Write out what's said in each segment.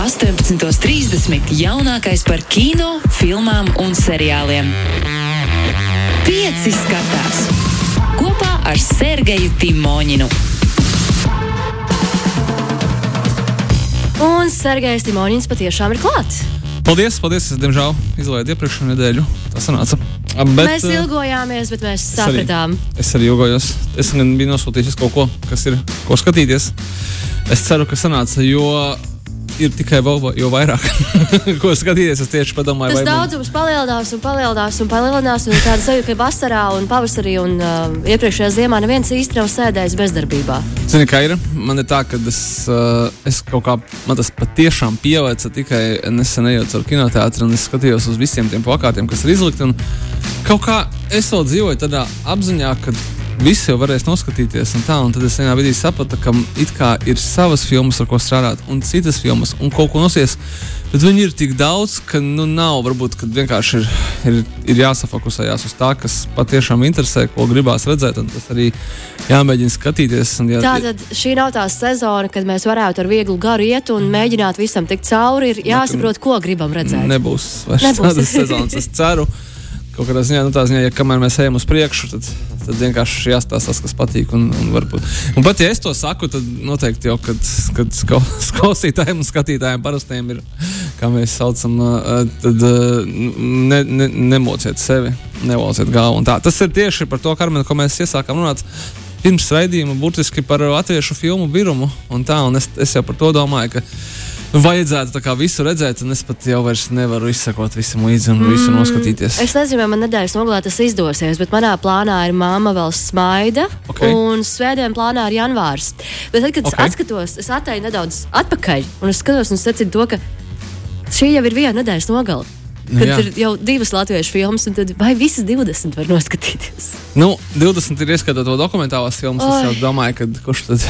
18.30. jaunākais par kino, filmām un seriāliem. Pieci skatās kopā ar Sergeju Timoņinu. Un Sergejs Timoņins patiešām ir klāts. Paldies, paldies. Es, diemžēl, izlaidu iepriekšējā nedēļu. Tas sanāca. Bet, mēs eh, ilgojāmies, bet mēs es arī- sapratām. Es arī ilgojos. Es gan biju nosūtījis kaut ko, kas ir ko skatīties. Es ceru, ka sanāca, jo ir tikai vēl jo vairāk, ko skatīties. Es tieši padomāju, Tas vai man- daudzums palielinās un palielinās un palielinās. Un tāda sajūta, ka vasarā un pavasarī un uh, iepriekšējā ziemā neviens īsti nav sēdējis bezdarbībā. Zini, kā ir? Man ir tā, ka es, uh, es kaut kā, man tas patiešām pieveica tikai nesen ejot ar kinoteātri, un es skatījos uz visiem tiem plakātiem, kas ir izlikti. Kaut kā es vēl dzīvoju tādā apziņā, ka visi jau varēs noskatīties, un tā, un tad es vienā brīdī sapratu, ka it kā ir savas filmas, ar ko strādāt, un citas filmas, un kaut ko nosies. Bet viņi ir tik daudz, ka nu, nav varbūt vienkārši ir, ir, ir jāsafokusējas uz tā, kas patiešām interesē, ko gribās redzēt, un tas arī jāmēģina skatīties. Un, ja, Tātad šī nav tā sezona, kad mēs varētu ar vieglu garu iet un mēģināt visam tikt cauri. Ir jāsaprot, ko gribam redzēt. Nebūs vairs Nebūs. tādas sezonas. Es ceru, kaut kādā ziņā, nu, tā ziņā, ja kamēr mēs ejam uz priekšu, tad, tad vienkārši jāstāsta kas patīk. Un, un, varbūt. un pat ja es to saku, tad noteikti jau, kad, kad klausītājiem un skatītājiem parastiem ir, kā mēs saucam, tad ne, ne, nemociet sevi, nevalciet galvu. Tas ir tieši par to, Karmen, ko mēs iesākām runāt. Pirms raidījuma burtiski par latviešu filmu birumu. Un tā, un es, es jau par to domāju, ka vajadzētu tā kā visu redzēt, un es pat jau nevaru izsekot visam līdzi un visu noskatīties. Es nezinu, vai man nedēļas nogalē tas izdosies, bet manā plānā ir māma vēl smaida. Ok. Un svētdien plānā ir janvārs. Bet tad, kad Ok. okay. es atskatos, es atēju nedaudz atpakaļ un es skatos un secinu to, ka šī jau ir viena nedēļas nogale. Kad Jā. ir jau divas latviešu filmas, un tad vai visas 20 var noskatīties? Nu, 20 ir ieskatot to dokumentālās filmas. Es Oi. domāju, ka kurš tad,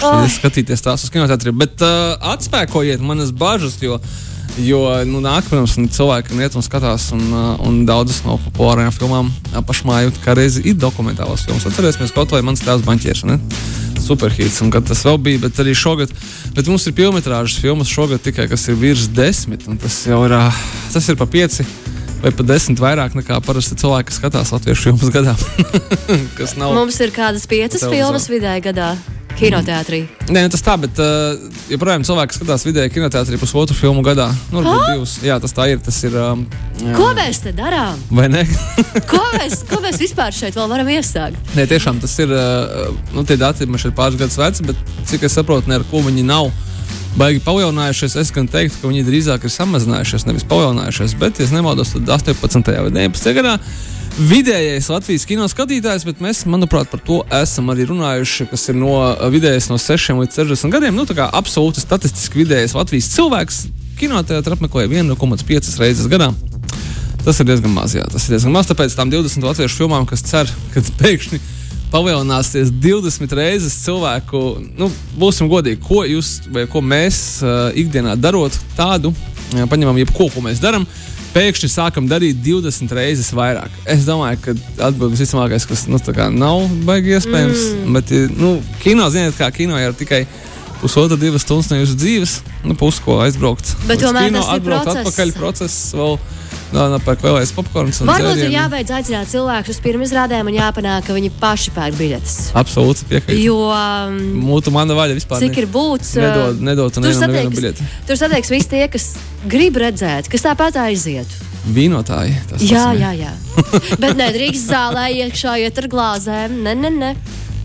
tad skatīties tās uz kinoteātriem. Bet uh, atspēkojiet manas bažas, jo, jo nu, nāk, protams, cilvēki iet un skatās, un, uh, un daudzas no populārajām filmām uh, pašmāju, kā reizi ir dokumentālās filmas. Atcerēsimies kaut vai mans tēvs Banķieris. ne? Superhīts, un kad tas vēl bija, bet arī šogad. Bet mums ir filmas filmas šogad tikai, kas ir virs desmit, un tas jau ir, ā, tas ir pa pieci vai pa desmit vairāk nekā parasti cilvēki, skatās latviešu filmas gadā. kas nav. Mums ir kādas piecas filmas vidēji gadā kinoteātrī. Nē, nu tas tā, bet uh, joprojām cilvēki skatās vidēji kinoteātrī pusotru filmu gadā. Nu, varbūt divas. Jā, tas tā ir. Tas ir um, jā. Ko mēs te darām? Vai ne? Ko mēs, ko mēs vispār šeit vēl varam iesākt? Nē, tiešām tas ir. Uh, nu, tie dati man šeit pāris gadus veci, bet cik es saprotu, ne ar ko viņi nav. Baigi palielinājušies. Es gan teiktu, ka viņi drīzāk ir samazinājušies, nevis palielinājušies. Bet, ja nemaldos, tad 18. vai 19. gadā vidējais Latvijas kino skatītājs, bet mēs, manuprāt, par to esam arī runājuši, kas ir no uh, vidējais no 6 līdz 60 gadiem. Nu, tā kā absolūti statistiski vidējais Latvijas cilvēks kinoteātrī apmeklē 1,5 reizes gadā. Tas ir diezgan maz, jā, tas ir diezgan maz. Tāpēc tām 20 latviešu filmām, kas cer, ka pēkšņi palielināsies 20 reizes cilvēku, nu, būsim godīgi, ko jūs vai ko mēs uh, ikdienā darot tādu, jā, paņemam jebko, ko mēs darām. Pēkšņi sākam darīt 20 reizes vairāk. Es domāju, ka atbildīgs visticamākais, kas nu, nav baigi iespējams. Mm. Bet, nu, kino, ziniet, kā kino ir tikai pusotra, divas stundas no jūsu dzīves, nu, pusko aizbraukt. Bet tomēr kino, tas ir atbraukt process. atpakaļ process vēl. Nopērk lielais popkorns. Varbūt ir jābeidz aicināt cilvēkus uz pirmizrādēm un jāpanāk, ka viņi paši pērk biļetes. Absolūti piekrītu. Jo um, Mūtu mana vaļa vispār. cik ir būts, Nedod, nedod tur satiekas, tur satiekas visi tie, kas grib redzēt, kas tāpat aizietu. Vīnotāji. Jā, ne. jā, jā. Bet nedrīkst zālē iekšā iet ar glāzēm. Nē, nē, nē.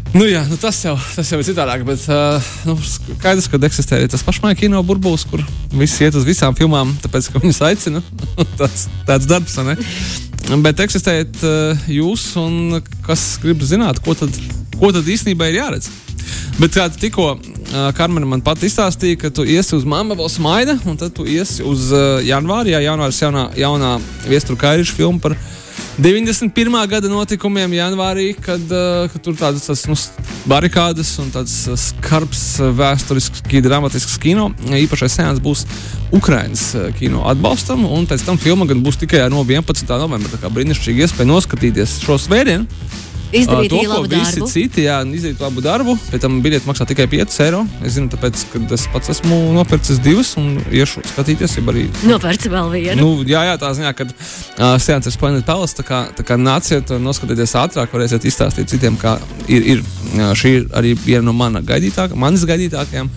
Nu, jā, nu tas, jau, tas jau ir citādāk. Bet uh, nu, skaidrs, ka eksistē arī tas pašmāja kino burbulis, kur visi iet uz visām filmām, tāpēc, ka viņus aicina. tas, tāds darbs, ne? Bet eksistējat uh, jūs, un kas grib zināt, ko tad, ko tad īstenībā ir jāredz. Bet kā tu tikko uh, Karmena man pat izstāstīja, ka tu iesi uz Māma vēl smaida, un tad tu iesi uz uh, janvāri, jā, janvāris jaunā, jaunā viesturu kairišu filmu par 91. gada notikumiem janvārī, kad, uh, kad tur tādas tas, nu, barikādas un tāds uh, skarbs uh, vēsturisks, dramatisks kino. Īpašais sēns būs Ukraiņas kino atbalstam, un pēc tam filma gan būs tikai no 11. novembra. Tā kā brīnišķīgi iespēja noskatīties šo svētdienu. Izdarīt to, ko visi darbu. citi, jā, izdarīt labu darbu. Pēc tam biļete maksā tikai 5 eiro. Es zinu, tāpēc, ka es pats esmu nopircis divas un iešu skatīties. ja Arī, Nopērts vēl vienu. nu, jā, jā, tā ziņā, kad uh, sēnes ir Planet Palace, tā kā, tā kā nāciet noskatieties ātrāk, varēsiet izstāstīt citiem, kā ir, ir šī ir arī viena no mana gaidītāk, manas gaidītākajām.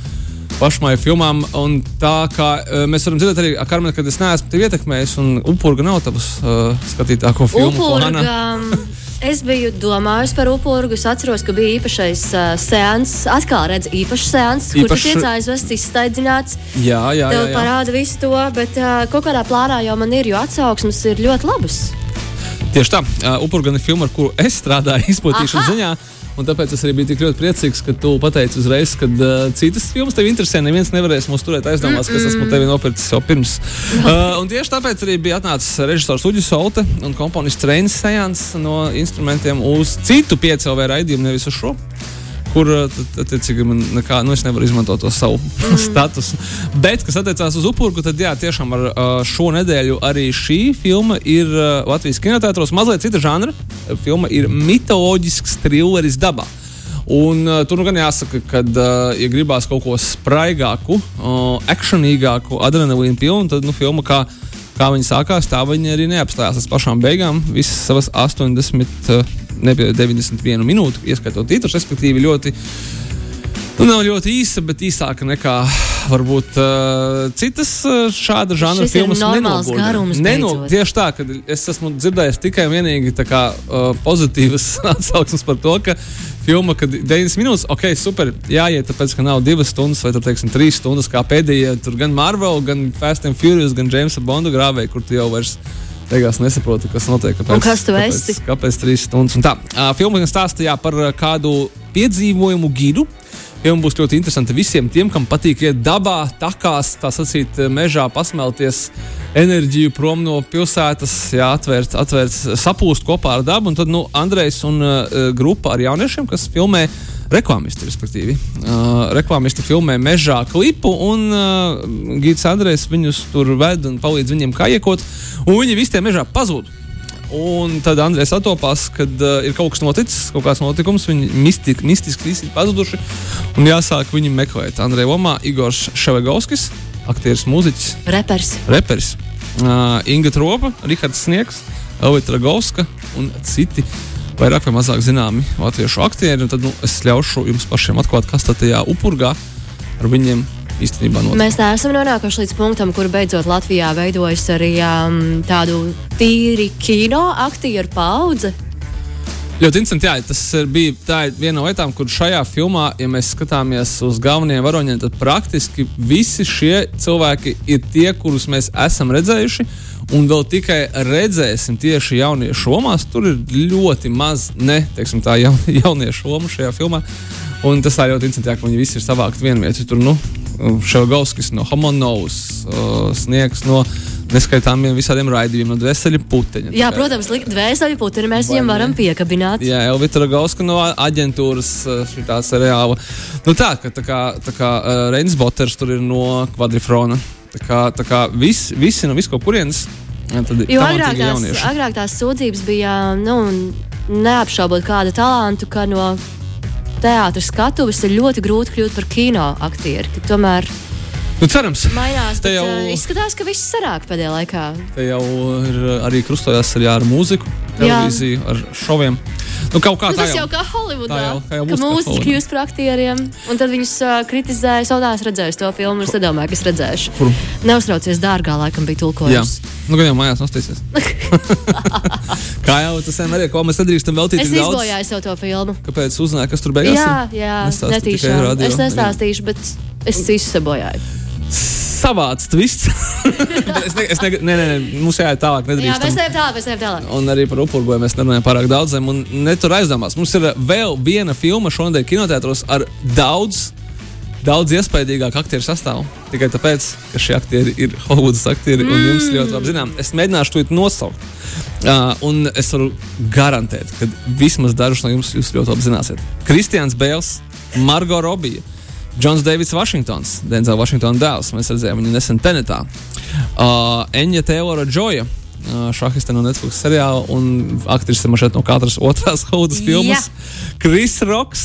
Pašmai filmām, un tā kā mēs varam dzirdēt, arī Karmen, kad es neesmu tevi ietekmējis, un upurga nav tavs uh, skatītāko filmu. Upurga. Es biju domājusi par upurgu. Es atceros, ka bija īpašais uh, seans. Atkal redzu, īpašs seans, kur Īpašs- tu tiec aizvests, izstaidzināts. Jā, jā, jā. Tev parāda visu to, bet uh, kaut kādā plānā jau man ir, jo atsauksmes ir ļoti labas. Tieši tā, uh, upurga ir filma, ar kuru es strādāju izplatīšanas ziņā. Un tāpēc es arī biju tik ļoti priecīgs, ka tu pateici uzreiz, ka uh, citas filmas tev interesē. Neviens nevarēs mūs turēt aizdomās, ka es esmu tevi nopircis jau pirms. Uh, un tieši tāpēc arī bija atnācis režisors Uģis Solte un komponists Reinis Sejans no instrumentiem uz citu piecēlē raidījumu, nevis uz šo. Kur, tad, attiecīgi, man nekā, nu, es nevaru izmantot to savu mm. statusu. Bet, kas attiecās uz upurgu, tad, jā, tiešām ar uh, šo nedēļu arī šī filma ir uh, Latvijas kinotētros mazliet cita žanra. Filma ir mitoloģisks trilleris dabā. Un, uh, tur nu gan jāsaka, ka, uh, ja gribās kaut ko spraigāku, uh, akcionīgāku, adrenalīnu pilnu, tad nu, filma kā, kā viņa sākās, tā viņa arī neapstājās līdz pašām beigām. Visas savas 80, uh, ne 91 minūtu, ieskaitot titrus, respektīvi ļoti. Nu, nav ļoti īsa, bet īsāka nekā varbūt uh, citas uh, šāda žanra Šis filmas. normāls nenogurdina. garums Neno, tieši tā, ka es esmu dzirdējis tikai un vienīgi kā, uh, pozitīvas atsauksmes par to, ka filma, kad 90 minūtes, ok, super, jāiet, tāpēc, ka nav divas stundas vai, tur, teiksim, trīs stundas, kā pēdējie, tur gan Marvel, gan Fast and Furious, gan Jamesa Bonda grāvēja, kur tu jau vairs beigās nesaproti, kas notiek. Kāpēc, Un kas tu kāpēc, esi? Kāpēc trīs stundas? Un tā, uh, filma stāstīja par kādu piedzīvojumu gidu. Filma būs ļoti interesanta visiem tiem, kam patīk iet dabā, takās, tā sacīt, mežā, pasmelties enerģiju prom no pilsētas, jā, atvērt, atvērt, sapūst kopā ar dabu. Un tad nu, Andrejs un uh, grupa ar jauniešiem, kas filmē reklāmisti, respektīvi. Uh, reklāmisti filmē mežā klipu, un uh, Gīts Andrejs viņus tur ved un palīdz viņiem kājot, un viņi visi tie mežā pazūd. Un tad Andrejs atopās, kad uh, ir kaut kas noticis, kaut kāds notikums, viņi mistiski, mistiski visi ir pazuduši. Un jāsāk viņu meklēt. Andrejs Lomā, Igors Ševegovskis, aktieris, mūziķis, Repers. reperis, uh, Inga Tropa, Rihards Sniegs, Elvita Ragovska un citi. Vairāk vai mazāk zināmi latviešu aktieri. Tad nu, es ļaušu jums pašiem atklāt, kas tajā upurgā ar viņiem īstenībā notiek. Mēs neesam nonākuši līdz punktam, kur beidzot Latvijā veidojas arī um, tādu tīri kino aktieru paudze. Ļoti interesanti, jā, tas bija tā viena no lietām, kur šajā filmā, ja mēs skatāmies uz galvenajiem varoņiem, tad praktiski visi šie cilvēki ir tie, kurus mēs esam redzējuši. Un vēl tikai redzēsim tieši jauniešu lomās. Tur ir ļoti maz ne, teiksim, tā jaun, jauniešu loma šajā filmā. Un tas tā ļoti interesanti, ka viņi visi ir savākti vienā vietā. Tur nu, Šelgauskis no Homonovs, uh, Sniegs no neskaitāmiem visādiem raidījumiem, no Dvēseli puteņa. Jā, protams, dvēseli putekļi mēs viņam varam piekabināt. Jā, Elvita Ragauska no aģentūras šī seriāla. Nu tā, ka tā kā, tā kā uh, Reinis Boters tur ir no kvadrifrona. Tā kā, tā kā vis, visi no visko kurienes. Jā, tad Jo agrāk tās, agrāk tās sūdzības bija nu, neapšaubot kādu talantu, ka no teātras skatuves ir ļoti grūti kļūt par kino aktieri. ka Tomēr Nu, cerams, mainās. Bet, jau- jau... Izskatās, ka viss sarāk pēdējā laikā. te jau ir uh, arī krustojās arī ar mūziku, televīziju, ar šoviem. Nu, kaut kā Nu, tas jau jau. kā Holivudā. jau- jau kā mūziķi Holivudā. kļūst par aktieriem, un tad viņus uh, kritizēja. Es vēl neesmu redzējis to filmu, es nedomāju, ka es redzēšu. Kur? Neuztraucies dārgā, laikam bija Jā, tulkojums. nu, gan jau mājās nostīsies. kā jau tas vienmēr ir, ko mēs nedrīkstam veltīt Es izbojāju sev to filmu. Kāpēc uzzināji, kas tur beigās Jā, jā, netīšām. Es nestāstīšu, bet es visu sabojāju. Savāds twists. Bet es ne, es ne, ne, ne, ne, mums jāiet tālāk. Jā, nedrīkstam. mēs ejam tālāk, mēs ejam tālāk. Un arī par upurgoju mēs nerunājam pārāk daudz. Un netur aizdomās. Mums ir vēl viena filma šonadēļ kinotētros ar daudz, daudz iespaidīgāku aktieru sastāvu. Tikai tāpēc, ka šie aktieri ir Hollywoodas aktieri un jums ļoti labi zinām. Es mēģināšu to nosaukt. Uh, un es varu garantēt, ka vismaz dažus no jums jūs ļoti labi zināsiet. Kristians Bēls, Margo Robija. Džons Deivids Vašingtons, Denzela Vašingtona dēls. Mēs redzējām viņu nesen tenetā. Uh, Enja Taylora Džoja, šahiste no Netflix seriāla un aktrise man šeit no katras otrās haudas filmas. Kris Roks,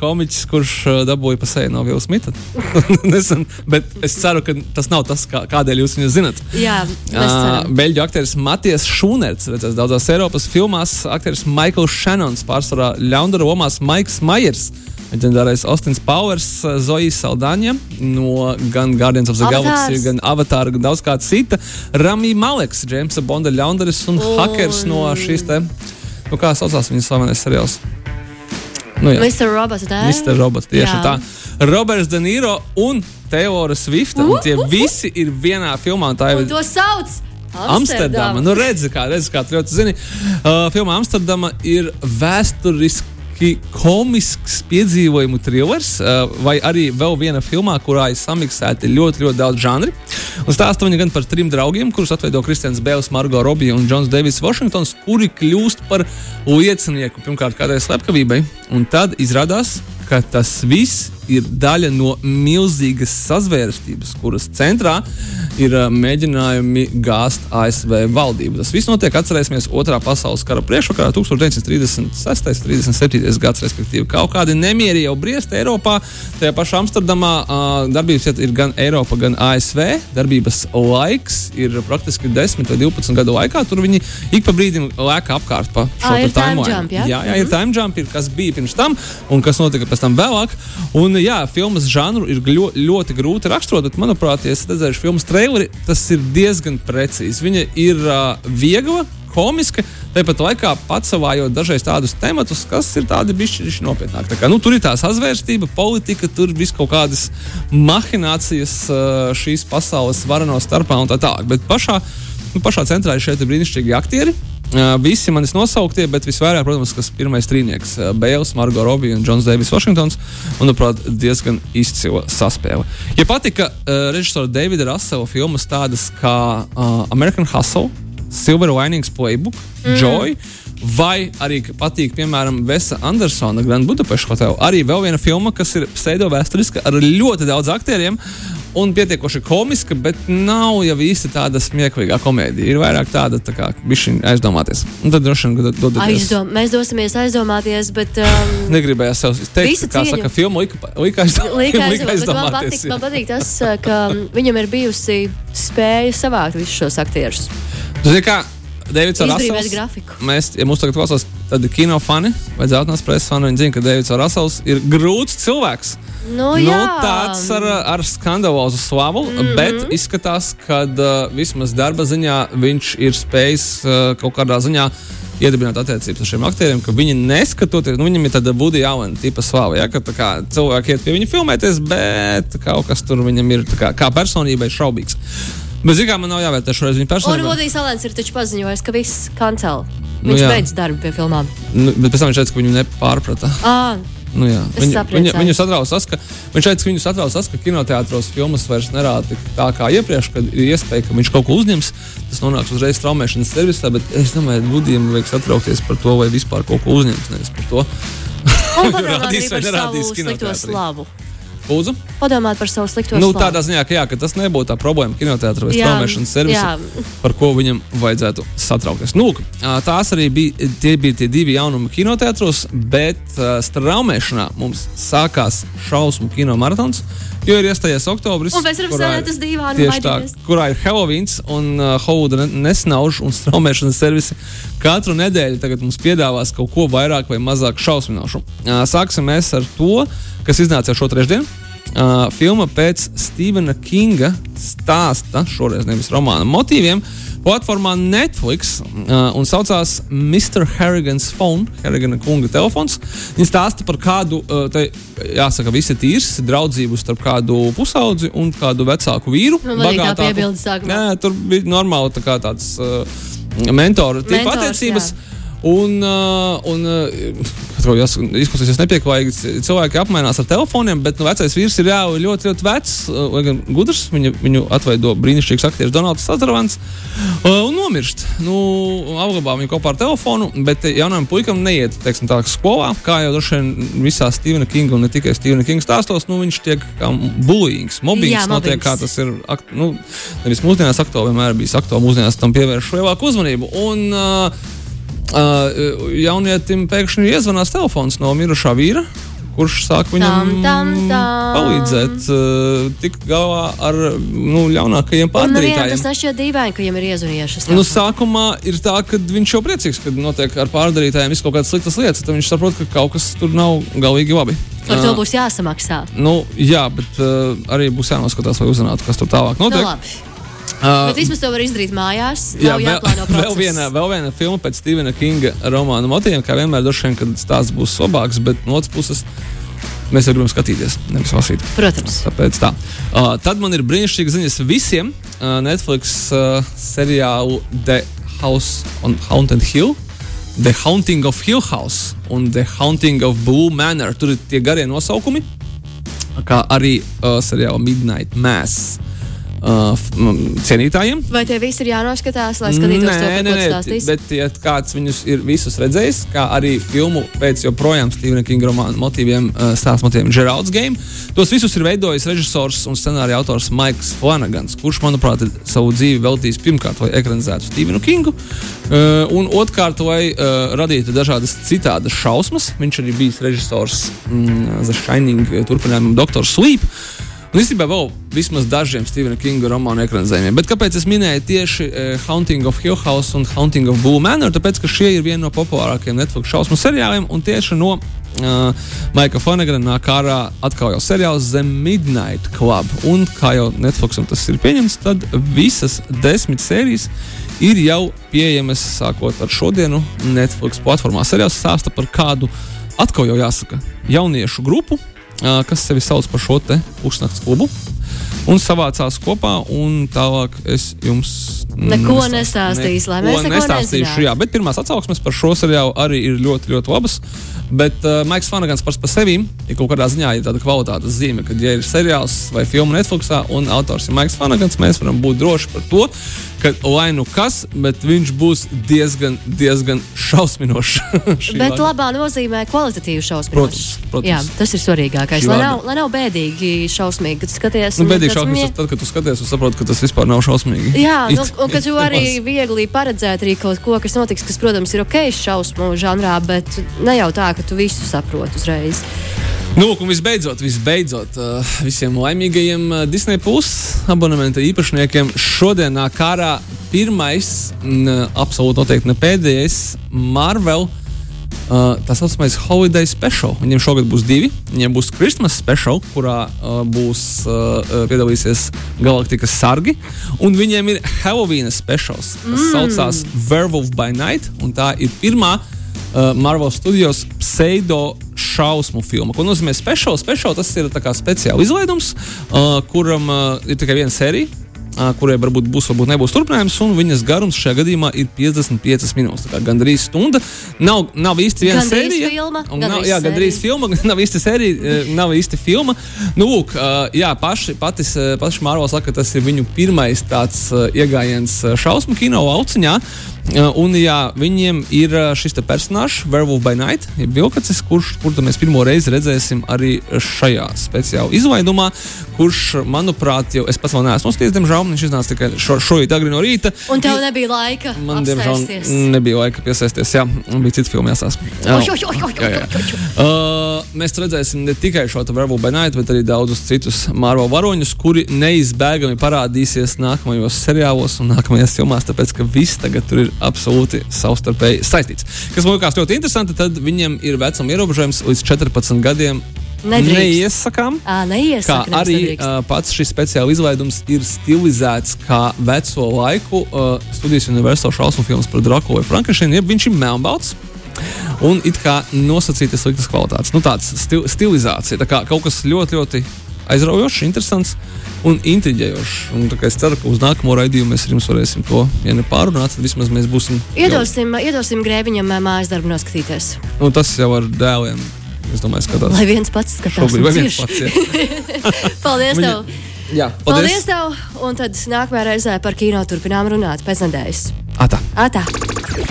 komiķis, kurš dabūja pa seju no Vila Smita. Nesen, bet es ceru, ka tas nav tas, kā, kādēļ jūs viņu zinat. Jā, uh, Beļģu aktieris Matijas Šunerts, redzēs daudzās Eiropas filmās, aktieris Maikls Šanons, pārsvarā ļaundara lomās Maiks Majers leģendārais Austins Powers, eh, Zoja Saldaņa no gan Guardians of the Avatars. Galaxy, gan Avatar, gan daudz kā cita. Rami Maleks, Jamesa Bonda ļaundaris un un hackers no šīs te, nu kā saucās viņas slavenais seriāls. Nu, jā. Mr. Robot, ne? Mr. Robot, tieši jā. tā. Roberts De Niro un Teora Swifta. Uh, tie uh, uh. visi ir vienā filmā. Tā ir. To sauc! Amsterdama. Amsterdama. Nu, redzi, kā, redzi, kā tu ļoti zini. Uh, filmā Amsterdama ir vēsturiski burtiski komisks piedzīvojumu trilers, vai arī vēl viena filmā, kurā ir samiksēti ļoti, ļoti daudz žanri. Un stāsta viņa gan par trim draugiem, kurus atveido Kristians Bēls, Margo Robija un Džons Deivs Vašingtons, kuri kļūst par liecinieku pirmkārt kādai slepkavībai, un tad izrādās, ka tas viss ir daļa no milzīgas sazvērstības, kuras centrā ir mēģinājumi gāzt ASV valdību. Tas viss notiek, atcerēsimies, Otrā pasaules kara priekšvakarā, 1936. un 37. gads, respektīvi. Kaut kādi nemieri jau briest Eiropā, tajā pašā Amsterdamā. Darbības vieta ir gan Eiropa, gan ASV. Darbības laiks ir praktiski 10 vai 12 gadu laikā. Tur viņi ik pa brīdim lēka apkārt pa šo jump. Ja? Jā, jā, ir mhm. time jump, ir kas bija pirms tam un kas notika pēc tam vēlāk. Un, jā, filmas žanru ir ļoti, ļoti grūti raksturot, bet, manuprāt, ja esat redzējuši filmas traileri, tas ir diezgan precīzi. Viņa ir uh, viegla, komiska, tāpat laikā patsavājot dažreiz tādus tematus, kas ir tādi bišķiņši nopietnāki. Tā kā, nu, tur ir tā sazvērstība, politika, tur viss kaut kādas mahinācijas šīs pasaules varano starpā un tā tālāk. Bet pašā, nu, pašā centrā ir šeit brīnišķīgi aktieri. Visi manis nosauktie, bet visvairāk, protams, kas pirmais trīnieks Bēls, Margo Robija un Džons Deivis Vašingtons. Manuprāt, diezgan izcila saspēle. Ja patika uh, režisora Davida Rasela filmas tādas kā uh, American Hustle, Silver Linings Playbook, mm. Joy. Vai arī patīk, piemēram, Vesa Andersona Grand Budapest Hotel. Arī vēl viena filma, kas ir pseido-vēsturiska ar ļoti daudz aktieriem un pietiekoši komiska, bet nav jau īsti tāda smieklīga komēdija. Ir vairāk tāda, tā kā bišķiņa aizdomāties. Un tad droši vien dodaties. Aizdom, mēs dosimies aizdomāties, bet. Um, Negribējās sev teikt, kā cieņa. saka, filmu lika aizdomāties. Man patīk, man patīk tas, ka viņam ir bijusi spēja savākt visus šos aktierus. Ir kā Deivids Rasels. Mēs, ja mūs tagad klausās, tad kino fani vai dzeltenās preses fani, viņi zina, ka Deivids Rasels ir grūts cilvēks. Nu, nu, tāds ar, ar skandalozu slavu, mm -hmm. bet izskatās, ka uh, vismaz darba ziņā viņš ir spējis uh, kaut kādā ziņā iedibināt attiecības ar šiem aktieriem, ka viņi neskatoties, nu, viņam ir tāda Budija Alena tipa slava, ja, ka kā, cilvēki iet pie viņa filmēties, bet kaut kas tur viņam ir kā, kā personībai šaubīgs. Bet, zinām, man nav jāvērtē šoreiz viņa personība. Un Vodijs Alens ir taču paziņojis, ka viss kancel. Nu viņš nu, beidz darbu pie filmām. Nu, bet pēc tam viņš teica, ka viņu nepārprata. À. Nu, jā. viņu, viņu, viņu satrauc tas, ka viņš teica, ka viņu satrauc tas, ka kinoteātros filmas vairs nerāda tā kā iepriekš, kad ir iespēja, ka viņš kaut ko uzņems. Tas nonāks uzreiz traumēšanas servisā, bet es domāju, ka Budijam vajag satraukties par to, vai vispār kaut ko uzņems. Nevis par to. Un rādīs vai nerādīs kinoteātrī. Lūdzu? Padomāt par savu slikto nu, slavu. Tādā ziņā, ka, jā, ka tas nebūtu tā problēma kinoteātris vai straumēšanas servisa, par ko viņam vajadzētu satraukties. Nu, tās arī bija tie, bija tie divi jaunumi kinoteātros, bet uh, straumēšanā mums sākās šausmu kino maratons. Jo ir iestājies oktobris, kurā ir, tieši tā, kurā ir Helovīns un uh, Hauda nesnauž un straumēšanas servisi. Katru nedēļu tagad mums piedāvās kaut ko vairāk vai mazāk šausminošu. Uh, sāksim mēs ar to, kas iznāca šo trešdienu. Uh, filma pēc Stevena Kinga stāsta, šoreiz nevis romāna motīviem, platformā Netflix uh, un saucās Mr. Harrigan's Phone, Harrigana kunga telefons. Viņa stāsta par kādu, uh, te, jāsaka, visi tīrs, draudzību starp kādu pusaudzi un kādu vecāku vīru. Nu, bagātāku. Nē, tur bija normāli tā kā tāds uh, mentora tipa attiecības. Jā. Un, uh, un uh, izklausīsies nepieklājīgi. Cilvēki apmainās ar telefoniem, bet nu, vecais vīrs ir jau ļoti, ļoti vecs, uh, gan gudrs. Viņu, viņu atveido brīnišķīgs aktieris Donalds Sazarvans uh, un nomirst. Nu, apglabā viņu kopā ar telefonu, bet jaunam puikam neiet, teiksim, tā skolā, kā jau droši vien visā Stevena Kinga un ne tikai Stevena Kinga stāstos, nu, viņš tiek bullyings, mobbings Jā, notiek, mobbings. kā tas ir, nu, nevis mūsdienās aktuāli, vienmēr bijis aktuāli, mūsdienās tam pievērš lielāku uzmanību. Un, uh, Uh, jaunietim pēkšņi iezvanās telefons no mirušā vīra, kurš sāk viņam Tam, tam, tam. palīdzēt uh, tikt galā ar nu, ļaunākajiem Un nevienam tas pārdarītājiem. nešķiet dīvaini, ka viņam ir iezvanījuši šis Nu, sākumā ir tā, ka viņš jau priecīgs, kad notiek ar pārdarītājiem viss kaut kādas sliktas lietas. Tad viņš saprot, ka kaut kas tur nav galīgi labi. Par to Uh, būs jāsamaksā. Nu, jā, bet uh, arī būs jānoskatās, lai uzzinātu, kas tur tālāk Nu, notiek. labi. Uh, Bet vismaz to var izdarīt mājās. Jā, vēl, vēl, viena, vēl viena filma pēc Stevena Kinga romāna motīviem, kā vienmēr, droši vien, kad stāsts būs labāks, bet no otras puses mēs jau gribam skatīties, nevis lasīt. Protams. Tāpēc tā. Uh, tad man ir brīnišķīgas ziņas visiem uh, Netflix uh, seriālu The House on Haunted Hill. The Haunting of Hill House un The Haunting of Blue Manor. Tur ir tie garie nosaukumi, kā arī uh, seriāla Midnight Mass uh, m, cienītājiem. Vai tie visi ir jānoskatās, lai skatītos to, par ko tu stāstīsi? bet ja kāds viņus ir visus redzējis, kā arī filmu pēc joprojām Stevena Kinga romāna motīviem, uh, stāsta motīviem Geralds Game, tos visus ir veidojis režisors un scenārija autors Maiks Flanagans, kurš, manuprāt, ir savu dzīvi veltījis pirmkārt, lai ekranizētu Stevenu Kingu, uh, un otrkārt, lai uh, radītu dažādas citādas šausmas. Viņš arī bijis režisors mm, The Shining uh, turpinājumam Doctor Sleep. Un īstenībā vēl vismaz dažiem Stevena Kinga romānu ekranizējumiem. Bet kāpēc es minēju tieši uh, Haunting of Hill House un Haunting of Blue Manor? Tāpēc, ka šie ir vieni no populārākajiem Netflix šausmu seriāliem un tieši no uh, Maika Fonegana nāk ārā atkal jau seriāls The Midnight Club. Un kā jau Netflixam tas ir pieņemts, tad visas desmit sērijas ir jau pieejamas sākot ar šodienu Netflix platformā. Seriāls stāsta par kādu atkal jau jāsaka jauniešu grupu, kas sevi sauc par šo te pusnakts klubu. Un savācās kopā, un tālāk es jums Neko nestāst- nestāstīšu, lai mēs neko nestāstīšu. nezinātu. Jā, bet pirmās atsauksmes par šo seriālu arī ir ļoti, ļoti labas. Bet uh, Maiks Fanagans pats par sevi ir kaut kādā ziņā ir tāda kvalitātes zīme, ka, ja ir seriāls vai filma Netflixā un autors ir Maiks Fanagans, mēs varam būt droši par to, ka lai nu kas, bet viņš būs diezgan, diezgan šausminošs. Bet vārda. labā nozīmē kvalitatīvu šausmu. Protams, protams. Jā, tas ir svarīgākais. Lai nav, lai nav bēdīgi šausmīgi, kad skaties. Nu, bēdīgi šausmas, "Mie." tad, kad tu skaties, tu saproti, ka tas vispār nav šausmīgi. Jā, nu, It- un ka tu it arī nemaz. viegli paredzēt arī kaut ko, kas notiks, kas, protams, ir ok šausmu žanrā, bet ne jau tā, ka tu visu saproti uzreiz. Nu, un visbeidzot, visbeidzot uh, visiem laimīgajiem uh, Disney Plus abonementa īpašniekiem šodien nāk ārā pirmais, n, absolūti noteikti ne pēdējais, Marvel. Uh, tā saucamais Holiday Special. Viņiem šogad būs divi. Viņiem būs Christmas Special, kurā uh, būs uh, piedalīsies Galaktikas sargi. Un viņiem ir Halloween Specials, kas mm. saucās Werewolf by Night. un Tā ir pirmā uh, Marvel Studios pseido šausmu filma. Ko nozīmē special? Special tas ir speciāls izlaidums, uh, kuram uh, ir tikai viena sērija. Uh, kurai varbūt būs, varbūt nebūs turpinājums, un viņas garums šajā gadījumā ir 55 minūtes. Tā kā gandrīz stunda. Nav, nav īsti viena Gandrīz sērija. filma, gandrīz nav, jā, gandrīz filma, nav īsti sērija, nav īsti filma. Nu, lūk, uh, jā, paši, patis, paši Mārvels saka, ka tas ir viņu pirmais tāds uh, iegājiens šausmu kino lauciņā. Uh, un jā, viņiem ir uh, šis te personāžs, Werewolf by Night, ir vilkacis, kurš, kur mēs pirmo reizi redzēsim arī šajā speciālā izlaidumā, kurš, manuprāt, jau es pats vēl neesmu noskatījies, diemžēl, viņš iznāca tikai šo, šorīt agri no rīta. Un tev nebija laika. Man, diemžēl, apsēsties. nebija laika piesaisties. Jā, bija cits filmas jāsās. Jā, jā. oj. Uh, mēs redzēsim ne tikai šo Werewolf by Night, bet arī daudzus citus Marvel varoņus, kuri neizbēgami parādīsies nākamajos seriālos un nākamajās filmās, tāpēc ka viss tagad tur ir absolūti savstarpēji saistīts. Kas man liekas ļoti interesanti, tad viņiem ir vecuma ierobežojums līdz 14 gadiem. Nedrīkst. Neiesakām. Kā neiesaka, nevis arī nedrīkst. uh, pats šis speciāls izlaidums ir stilizēts kā veco laiku uh, studijas Universal šausmu filmas par Drakulu vai Frankensteinu. jeb Viņš ir melnbalts. Un it kā nosacīta sliktas kvalitātes. Nu, tāds stil, stilizācija, tā kā kaut kas ļoti, ļoti aizraujošs, interesants un intriģējošs. Un, es ceru, ka uz nākamo raidījumu mēs ar jums varēsim to, ja ne pārunāt, tad vismaz mēs būsim. Iedosim, jau... iedosim grēviņam mājas darbu noskatīties. Un tas jau ar dēliem. Es domāju, skatās. Lai viens pats skatās. Šobrīd, vai viens pats, paldies Viņa... tev! Jā, paldies. paldies tev! Un tad nākamajā reizē par kino turpinām runāt pēc nedēļas. Ata! Ata.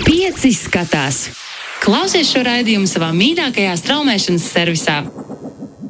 Pieci skatās! Klausies šo raidījumu savā mīļākajā straumēšanas servisā!